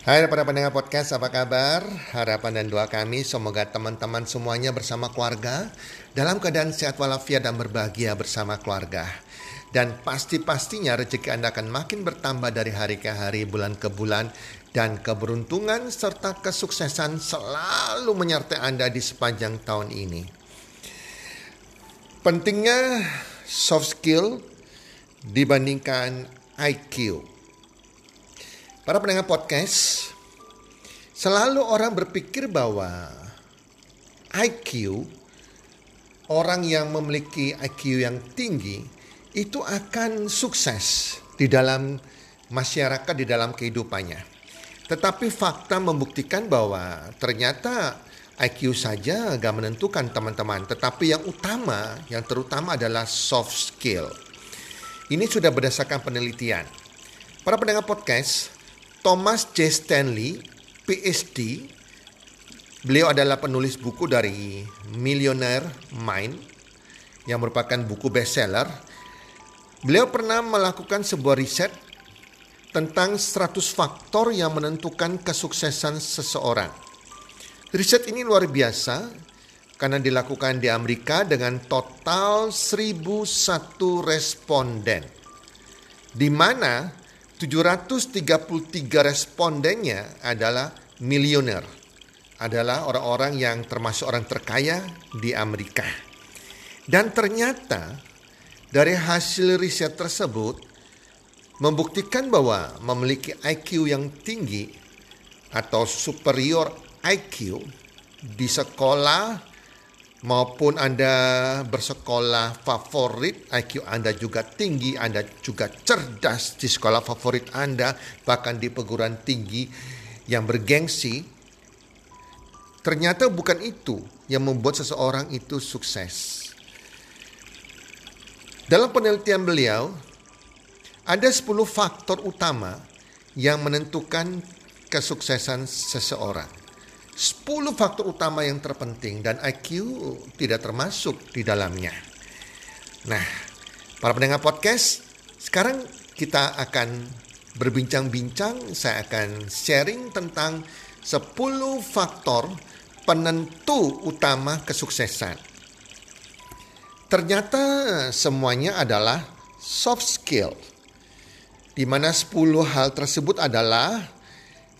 Hai para pendengar podcast, apa kabar? Harapan dan doa kami semoga teman-teman semuanya bersama keluarga dalam keadaan sehat walafiat dan berbahagia bersama keluarga. Dan pasti-pastinya rezeki Anda akan makin bertambah dari hari ke hari, bulan ke bulan, dan keberuntungan serta kesuksesan selalu menyertai Anda di sepanjang tahun ini. Pentingnya soft skill dibandingkan IQ. Para pendengar podcast, selalu orang berpikir bahwa IQ, orang yang memiliki IQ yang tinggi, itu akan sukses di dalam masyarakat, di dalam kehidupannya. Tetapi fakta membuktikan bahwa ternyata IQ saja gak menentukan teman-teman. Tetapi yang utama, yang terutama adalah soft skill. Ini sudah berdasarkan penelitian. Para pendengar podcast, Thomas J. Stanley, PhD. Beliau adalah penulis buku dari Millionaire Mind yang merupakan buku bestseller. Beliau pernah melakukan sebuah riset tentang 100 faktor yang menentukan kesuksesan seseorang. Riset ini luar biasa karena dilakukan di Amerika dengan total 1001 responden. Di mana 733 respondennya adalah milioner. Adalah orang-orang yang termasuk orang terkaya di Amerika. Dan ternyata dari hasil riset tersebut membuktikan bahwa memiliki IQ yang tinggi atau superior IQ di sekolah maupun Anda bersekolah favorit, IQ Anda juga tinggi, Anda juga cerdas di sekolah favorit Anda, bahkan di perguruan tinggi yang bergengsi, ternyata bukan itu yang membuat seseorang itu sukses. Dalam penelitian beliau, ada 10 faktor utama yang menentukan kesuksesan seseorang. 10 faktor utama yang terpenting dan IQ tidak termasuk di dalamnya. Nah, para pendengar podcast, sekarang kita akan berbincang-bincang, saya akan sharing tentang 10 faktor penentu utama kesuksesan. Ternyata semuanya adalah soft skill. Di mana 10 hal tersebut adalah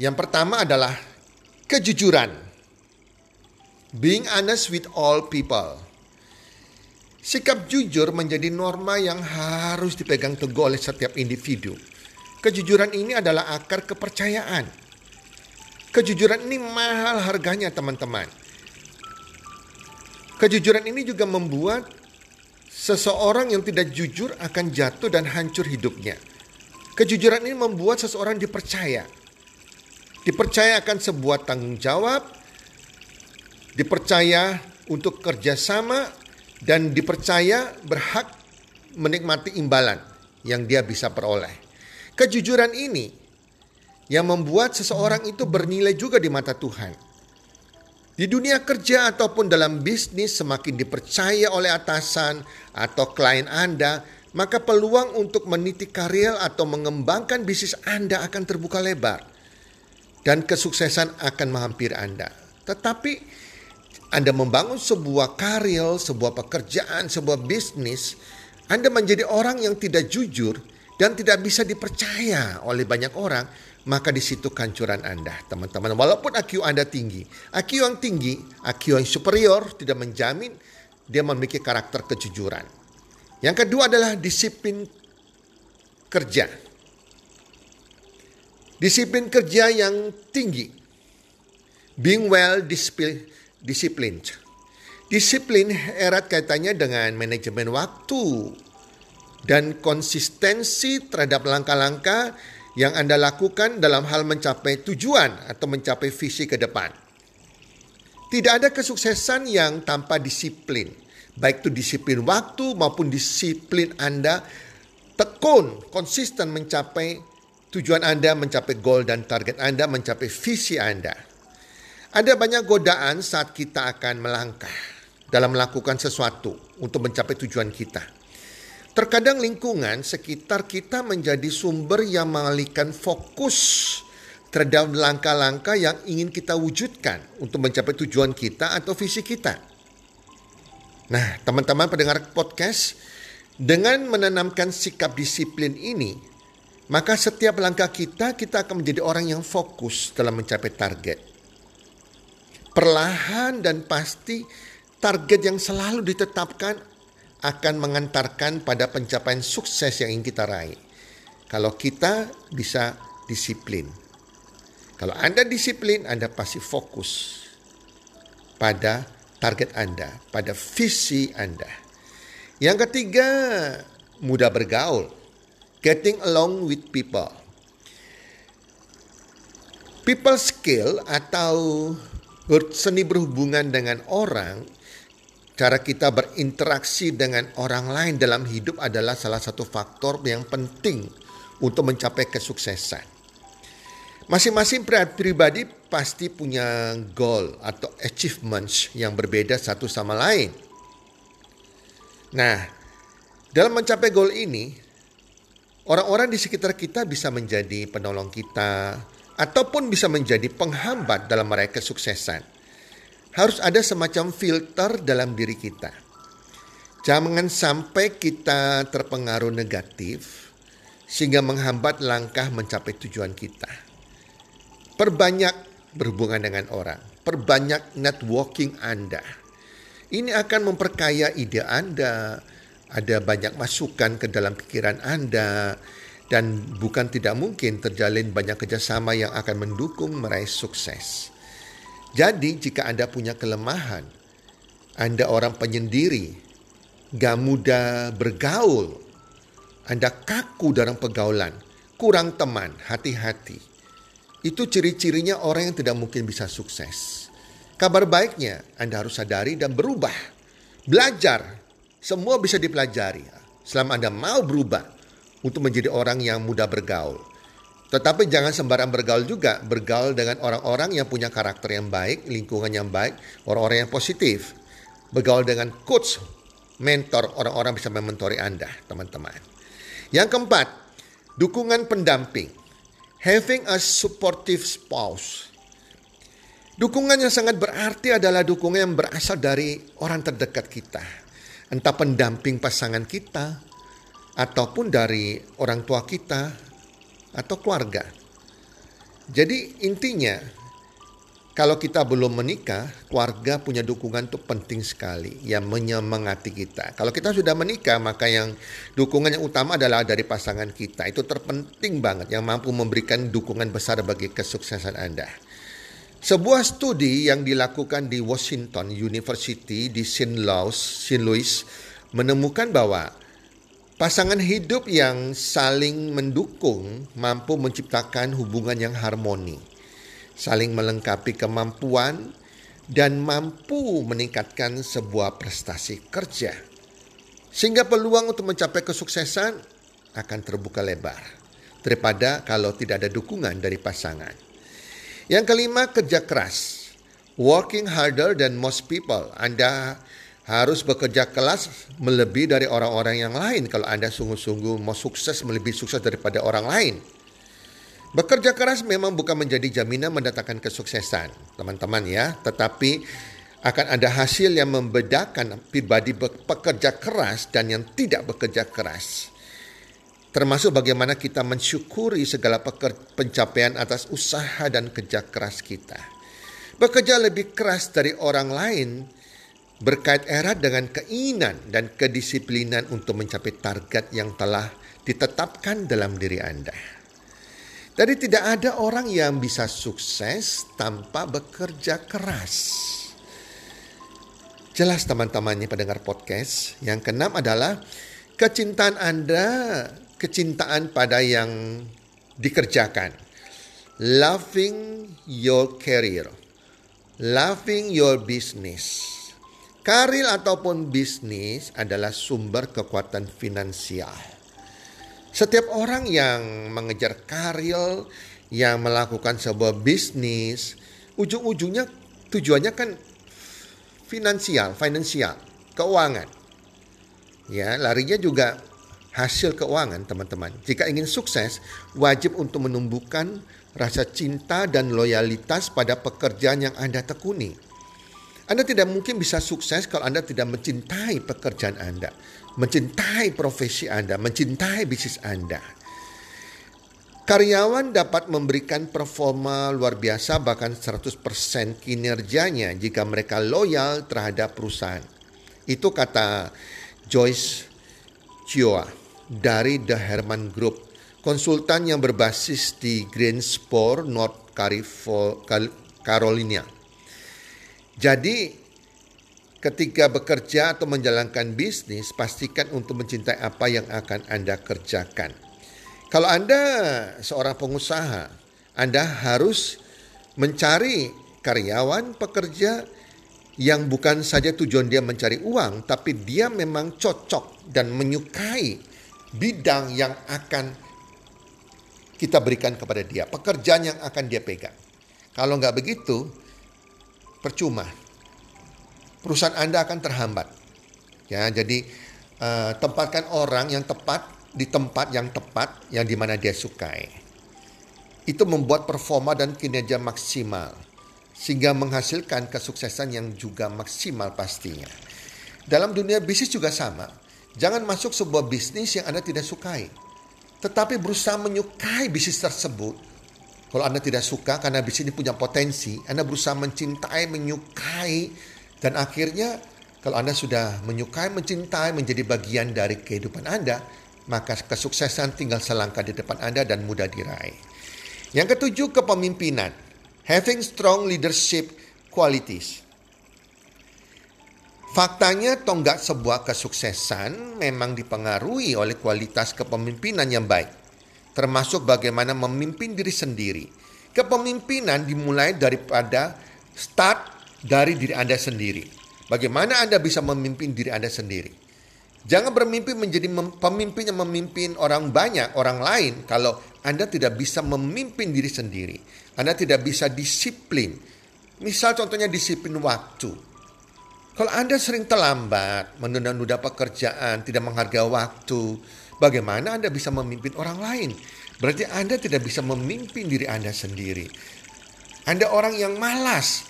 yang pertama adalah Kejujuran. Being honest with all people. Sikap jujur menjadi norma yang harus dipegang teguh oleh setiap individu. Kejujuran ini adalah akar kepercayaan. Kejujuran ini mahal harganya teman-teman. Kejujuran ini juga membuat seseorang yang tidak jujur akan jatuh dan hancur hidupnya. Kejujuran ini membuat seseorang dipercaya dipercaya akan sebuah tanggung jawab, dipercaya untuk kerjasama, dan dipercaya berhak menikmati imbalan yang dia bisa peroleh. Kejujuran ini yang membuat seseorang itu bernilai juga di mata Tuhan. Di dunia kerja ataupun dalam bisnis semakin dipercaya oleh atasan atau klien Anda, maka peluang untuk meniti karir atau mengembangkan bisnis Anda akan terbuka lebar dan kesuksesan akan menghampiri Anda. Tetapi Anda membangun sebuah karir, sebuah pekerjaan, sebuah bisnis, Anda menjadi orang yang tidak jujur dan tidak bisa dipercaya oleh banyak orang, maka di situ kancuran Anda, teman-teman. Walaupun IQ Anda tinggi, IQ yang tinggi, IQ yang superior tidak menjamin dia memiliki karakter kejujuran. Yang kedua adalah disiplin kerja. Disiplin kerja yang tinggi. Being well disciplined. Disiplin erat kaitannya dengan manajemen waktu dan konsistensi terhadap langkah-langkah yang Anda lakukan dalam hal mencapai tujuan atau mencapai visi ke depan. Tidak ada kesuksesan yang tanpa disiplin, baik itu disiplin waktu maupun disiplin Anda tekun, konsisten mencapai tujuan Anda mencapai goal dan target Anda mencapai visi Anda. Ada banyak godaan saat kita akan melangkah dalam melakukan sesuatu untuk mencapai tujuan kita. Terkadang lingkungan sekitar kita menjadi sumber yang mengalihkan fokus terhadap langkah-langkah yang ingin kita wujudkan untuk mencapai tujuan kita atau visi kita. Nah, teman-teman pendengar podcast, dengan menanamkan sikap disiplin ini, maka setiap langkah kita, kita akan menjadi orang yang fokus dalam mencapai target. Perlahan dan pasti, target yang selalu ditetapkan akan mengantarkan pada pencapaian sukses yang ingin kita raih. Kalau kita bisa disiplin. Kalau Anda disiplin, Anda pasti fokus pada target Anda, pada visi Anda. Yang ketiga, mudah bergaul. Getting along with people. People skill atau seni berhubungan dengan orang, cara kita berinteraksi dengan orang lain dalam hidup adalah salah satu faktor yang penting untuk mencapai kesuksesan. Masing-masing pribadi pasti punya goal atau achievements yang berbeda satu sama lain. Nah, dalam mencapai goal ini, orang-orang di sekitar kita bisa menjadi penolong kita ataupun bisa menjadi penghambat dalam meraih kesuksesan. Harus ada semacam filter dalam diri kita. Jangan sampai kita terpengaruh negatif sehingga menghambat langkah mencapai tujuan kita. Perbanyak berhubungan dengan orang, perbanyak networking Anda. Ini akan memperkaya ide Anda, ada banyak masukan ke dalam pikiran Anda, dan bukan tidak mungkin terjalin banyak kerjasama yang akan mendukung meraih sukses. Jadi jika Anda punya kelemahan, Anda orang penyendiri, gak mudah bergaul, Anda kaku dalam pergaulan, kurang teman, hati-hati. Itu ciri-cirinya orang yang tidak mungkin bisa sukses. Kabar baiknya, Anda harus sadari dan berubah. Belajar, semua bisa dipelajari. Selama Anda mau berubah untuk menjadi orang yang mudah bergaul. Tetapi jangan sembarang bergaul juga. Bergaul dengan orang-orang yang punya karakter yang baik, lingkungan yang baik, orang-orang yang positif. Bergaul dengan coach, mentor, orang-orang bisa mementori Anda, teman-teman. Yang keempat, dukungan pendamping having a supportive spouse. Dukungan yang sangat berarti adalah dukungan yang berasal dari orang terdekat kita. Entah pendamping pasangan kita, ataupun dari orang tua kita, atau keluarga. Jadi intinya kalau kita belum menikah, keluarga punya dukungan itu penting sekali yang menyemangati kita. Kalau kita sudah menikah, maka yang dukungan yang utama adalah dari pasangan kita. Itu terpenting banget yang mampu memberikan dukungan besar bagi kesuksesan Anda. Sebuah studi yang dilakukan di Washington University di St. Louis, St. Louis menemukan bahwa pasangan hidup yang saling mendukung mampu menciptakan hubungan yang harmoni saling melengkapi kemampuan, dan mampu meningkatkan sebuah prestasi kerja. Sehingga peluang untuk mencapai kesuksesan akan terbuka lebar daripada kalau tidak ada dukungan dari pasangan. Yang kelima, kerja keras. Working harder than most people. Anda harus bekerja keras melebihi dari orang-orang yang lain kalau Anda sungguh-sungguh mau sukses melebihi sukses daripada orang lain. Bekerja keras memang bukan menjadi jaminan mendatangkan kesuksesan, teman-teman ya, tetapi akan ada hasil yang membedakan pribadi bekerja keras dan yang tidak bekerja keras. Termasuk bagaimana kita mensyukuri segala pencapaian atas usaha dan kerja keras kita. Bekerja lebih keras dari orang lain berkait erat dengan keinginan dan kedisiplinan untuk mencapai target yang telah ditetapkan dalam diri Anda. Jadi tidak ada orang yang bisa sukses tanpa bekerja keras. Jelas teman-temannya pendengar podcast. Yang keenam adalah kecintaan Anda, kecintaan pada yang dikerjakan. Loving your career. Loving your business. Karir ataupun bisnis adalah sumber kekuatan finansial. Setiap orang yang mengejar karir, yang melakukan sebuah bisnis, ujung-ujungnya tujuannya kan finansial, finansial, keuangan. Ya, larinya juga hasil keuangan, teman-teman. Jika ingin sukses, wajib untuk menumbuhkan rasa cinta dan loyalitas pada pekerjaan yang Anda tekuni. Anda tidak mungkin bisa sukses kalau Anda tidak mencintai pekerjaan Anda, mencintai profesi Anda, mencintai bisnis Anda. Karyawan dapat memberikan performa luar biasa bahkan 100% kinerjanya jika mereka loyal terhadap perusahaan. Itu kata Joyce Chioa dari The Herman Group, konsultan yang berbasis di Greensboro, North Carolina. Jadi ketika bekerja atau menjalankan bisnis, pastikan untuk mencintai apa yang akan Anda kerjakan. Kalau Anda seorang pengusaha, Anda harus mencari karyawan pekerja yang bukan saja tujuan dia mencari uang, tapi dia memang cocok dan menyukai bidang yang akan kita berikan kepada dia, pekerjaan yang akan dia pegang. Kalau nggak begitu, percuma. Perusahaan Anda akan terhambat. Ya, jadi uh, tempatkan orang yang tepat di tempat yang tepat yang di mana dia sukai. Itu membuat performa dan kinerja maksimal sehingga menghasilkan kesuksesan yang juga maksimal pastinya. Dalam dunia bisnis juga sama. Jangan masuk sebuah bisnis yang Anda tidak sukai. Tetapi berusaha menyukai bisnis tersebut. Kalau Anda tidak suka karena bisnis ini punya potensi, Anda berusaha mencintai, menyukai, dan akhirnya kalau Anda sudah menyukai, mencintai, menjadi bagian dari kehidupan Anda, maka kesuksesan tinggal selangkah di depan Anda dan mudah diraih. Yang ketujuh, kepemimpinan. Having strong leadership qualities. Faktanya tonggak sebuah kesuksesan memang dipengaruhi oleh kualitas kepemimpinan yang baik, termasuk bagaimana memimpin diri sendiri. Kepemimpinan dimulai daripada start dari diri Anda sendiri. Bagaimana Anda bisa memimpin diri Anda sendiri? Jangan bermimpi menjadi pemimpin yang memimpin orang banyak, orang lain kalau Anda tidak bisa memimpin diri sendiri. Anda tidak bisa disiplin. Misal contohnya disiplin waktu. Kalau Anda sering terlambat, menunda-nunda pekerjaan, tidak menghargai waktu, bagaimana Anda bisa memimpin orang lain? Berarti Anda tidak bisa memimpin diri Anda sendiri. Anda orang yang malas.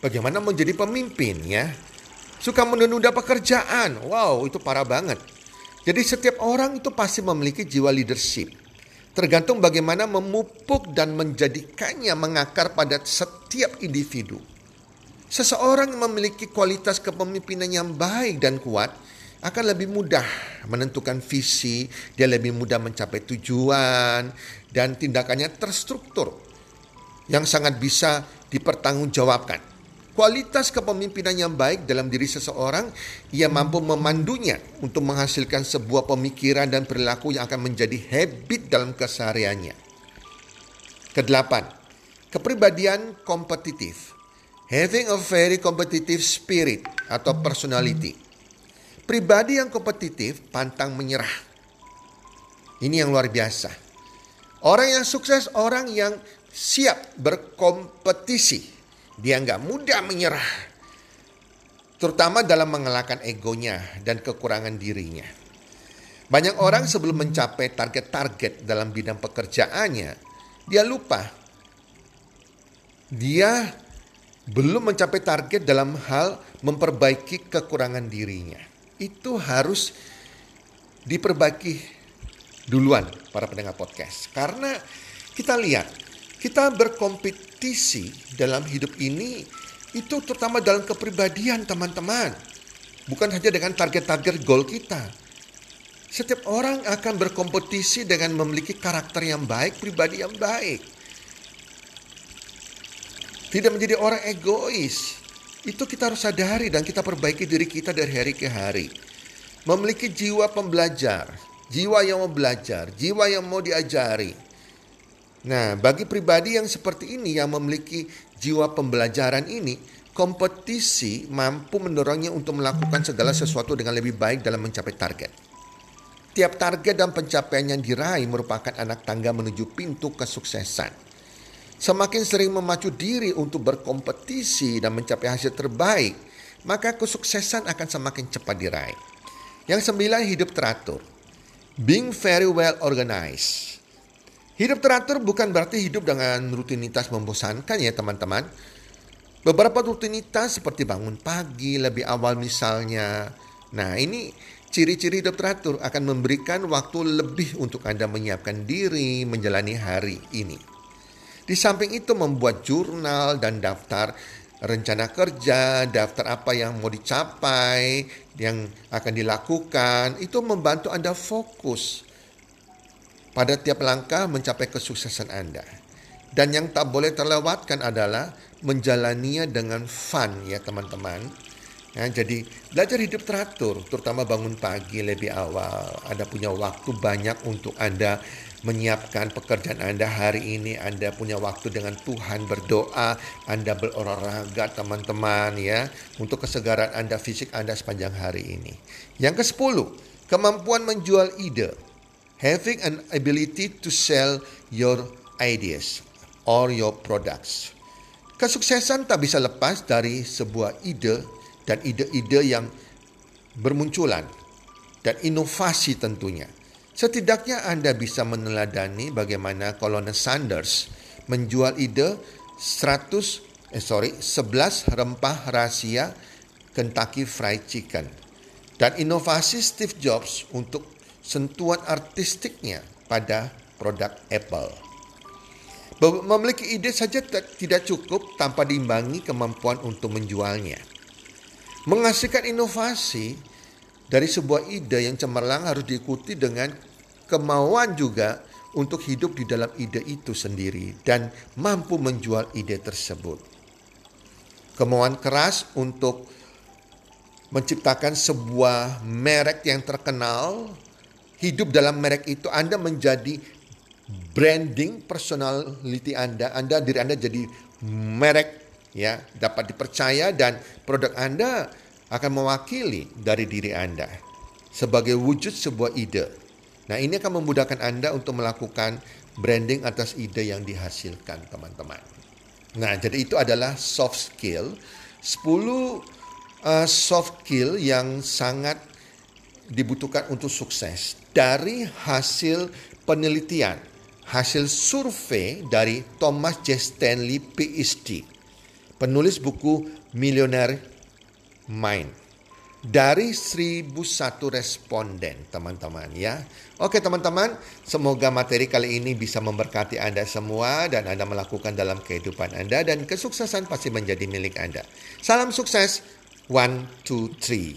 Bagaimana menjadi pemimpin ya? Suka menunda pekerjaan. Wow, itu parah banget. Jadi setiap orang itu pasti memiliki jiwa leadership. Tergantung bagaimana memupuk dan menjadikannya mengakar pada setiap individu. Seseorang yang memiliki kualitas kepemimpinan yang baik dan kuat akan lebih mudah menentukan visi, dia lebih mudah mencapai tujuan, dan tindakannya terstruktur yang sangat bisa dipertanggungjawabkan. Kualitas kepemimpinan yang baik dalam diri seseorang, ia mampu memandunya untuk menghasilkan sebuah pemikiran dan perilaku yang akan menjadi habit dalam kesehariannya. Kedelapan, kepribadian kompetitif. Having a very competitive spirit atau personality. Pribadi yang kompetitif pantang menyerah. Ini yang luar biasa. Orang yang sukses, orang yang siap berkompetisi dia nggak mudah menyerah. Terutama dalam mengalahkan egonya dan kekurangan dirinya. Banyak orang sebelum mencapai target-target dalam bidang pekerjaannya, dia lupa. Dia belum mencapai target dalam hal memperbaiki kekurangan dirinya. Itu harus diperbaiki duluan para pendengar podcast. Karena kita lihat kita berkompetisi dalam hidup ini itu terutama dalam kepribadian teman-teman. Bukan hanya dengan target-target goal kita. Setiap orang akan berkompetisi dengan memiliki karakter yang baik, pribadi yang baik. Tidak menjadi orang egois. Itu kita harus sadari dan kita perbaiki diri kita dari hari ke hari. Memiliki jiwa pembelajar, jiwa yang mau belajar, jiwa yang mau diajari Nah, bagi pribadi yang seperti ini yang memiliki jiwa pembelajaran ini, kompetisi mampu mendorongnya untuk melakukan segala sesuatu dengan lebih baik dalam mencapai target. Tiap target dan pencapaian yang diraih merupakan anak tangga menuju pintu kesuksesan. Semakin sering memacu diri untuk berkompetisi dan mencapai hasil terbaik, maka kesuksesan akan semakin cepat diraih. Yang sembilan hidup teratur. Being very well organized. Hidup teratur bukan berarti hidup dengan rutinitas membosankan ya teman-teman. Beberapa rutinitas seperti bangun pagi lebih awal misalnya. Nah ini ciri-ciri hidup teratur akan memberikan waktu lebih untuk Anda menyiapkan diri menjalani hari ini. Di samping itu membuat jurnal dan daftar rencana kerja, daftar apa yang mau dicapai, yang akan dilakukan, itu membantu Anda fokus pada tiap langkah mencapai kesuksesan Anda. Dan yang tak boleh terlewatkan adalah menjalaninya dengan fun ya teman-teman. Ya, jadi belajar hidup teratur, terutama bangun pagi lebih awal. Anda punya waktu banyak untuk Anda menyiapkan pekerjaan Anda hari ini. Anda punya waktu dengan Tuhan berdoa, Anda berolahraga teman-teman ya, untuk kesegaran Anda fisik Anda sepanjang hari ini. Yang ke-10, kemampuan menjual ide. Having an ability to sell your ideas or your products. Kesuksesan tak bisa lepas dari sebuah ide dan ide-ide yang bermunculan dan inovasi tentunya. Setidaknya Anda bisa meneladani bagaimana Colonel Sanders menjual ide 100 eh sorry 11 rempah rahasia Kentucky Fried Chicken dan inovasi Steve Jobs untuk sentuhan artistiknya pada produk Apple. Memiliki ide saja tidak cukup tanpa diimbangi kemampuan untuk menjualnya. Menghasilkan inovasi dari sebuah ide yang cemerlang harus diikuti dengan kemauan juga untuk hidup di dalam ide itu sendiri dan mampu menjual ide tersebut. Kemauan keras untuk menciptakan sebuah merek yang terkenal hidup dalam merek itu Anda menjadi branding personality Anda, Anda diri Anda jadi merek ya, dapat dipercaya dan produk Anda akan mewakili dari diri Anda sebagai wujud sebuah ide. Nah, ini akan memudahkan Anda untuk melakukan branding atas ide yang dihasilkan, teman-teman. Nah, jadi itu adalah soft skill. 10 uh, soft skill yang sangat dibutuhkan untuk sukses dari hasil penelitian, hasil survei dari Thomas J. Stanley PhD, penulis buku Millionaire Mind. Dari 1001 responden teman-teman ya. Oke teman-teman, semoga materi kali ini bisa memberkati Anda semua dan Anda melakukan dalam kehidupan Anda dan kesuksesan pasti menjadi milik Anda. Salam sukses. One, two, three.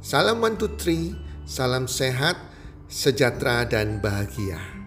Salam one two three, salam sehat, sejahtera dan bahagia.